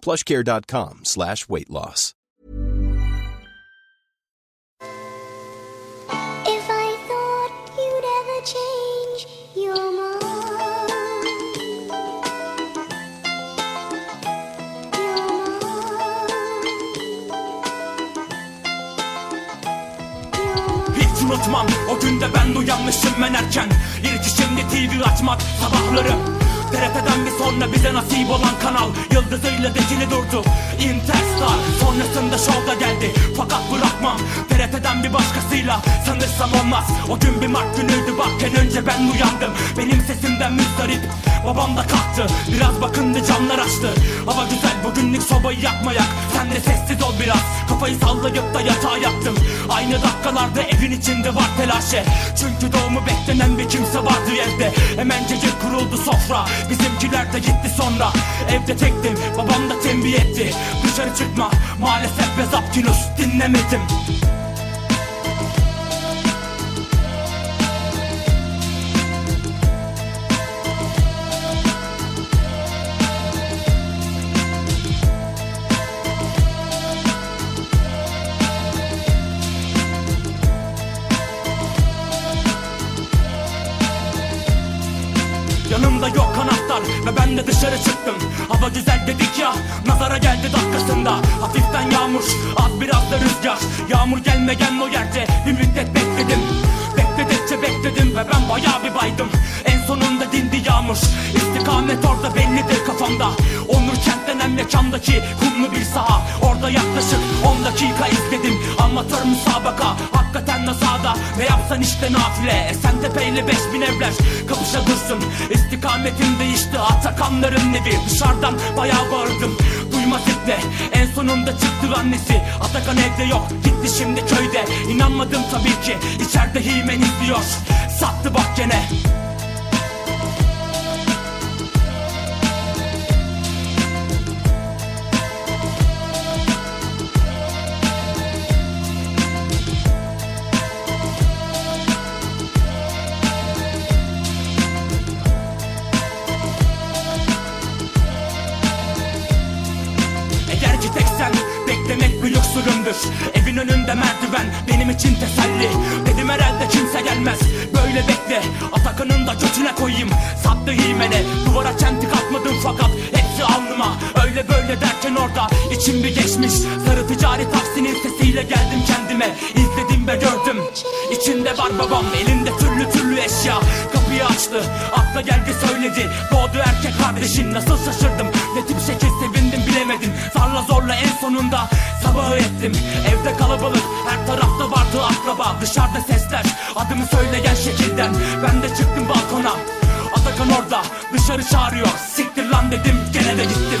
plushcare.com slash weight loss. If I thought you'd ever change your mind, your mind, your mind. Hiç unutmam o günde ben uyanmışım ben erken İlk işimde TV açmak sabahları TRT'den bir sonra bize nasip olan kanal Yıldızıyla dikili durdu. Interstar Sonrasında şovda geldi. Fakat bırakmam TRT'den bir başkasıyla Sanırsam olmaz. O gün bir Mart günüydü bakken önce ben uyandım. Benim sesimden müzdarip Babam da kalktı. Biraz bakındı camlar açtı. Hava güzel bugünlük sobayı yakmayak. Sen de sessiz ol biraz. Kafayı sallayıp da yatağa yattım. Aynı dakikalarda evin içinde var telaşe. Çünkü doğumu beklenen bir kimse vardı evde. Hemencecik kuruldu sofra Bizimkiler de gitti sonra. Evde tektim babam da tembih etti. Dışarı çıkma maalesef ve Zapkinus dinlemedim kanatlar ve ben de dışarı çıktım. Hava güzel dedik ya nazara geldi dakikasında. Hafiften yağmur az biraz da rüzgar. Yağmur gelmeden o yerde bir müddet bekledim. Bekledikçe bekledim ve ben bayağı bir baydım. En sonunda dindi yağmur. İstikamet orada bellidir kafamda. Onur kent denen mekandaki kumlu bir saha. Orada yaklaşık 10 dakika izledim. Amatör müsabaka de sağda. Ne yapsan işte nafile. E sen tepeyle 5000 evler. Kapışa dursun. İstikametim değişti. Atakanların evi. Dışarıdan bayağı bağırdım Duymaz etti en sonunda çıktı annesi. Atakan evde yok. Gitti şimdi köyde. İnanmadım tabii ki. İçeride himen izliyor. Sattı bak gene sürümdür. Evin önünde merdiven benim için teselli. Dedim herhalde kimse gelmez. Böyle bekle Atakan'ın da götüne koyayım. Sattı himene duvara çentik atmadım fakat Hepsi alnıma. Öyle böyle derken orada içim bir geçmiş. Sarı ticari taksinin sesiyle geldim kendime. İzledim ve gördüm. İçinde var babam elinde türlü türlü eşya. Kapıyı açtı akla geldi söyledi. Doğdu erkek kardeşin nasıl şaşırdım sonunda sabahı ettim. Evde kalabalık her tarafta vardı akraba. Dışarıda sesler adımı söyleyen şekilden. Ben de çıktım balkona. Atakan orada dışarı çağırıyor. Siktir lan dedim gene de gittim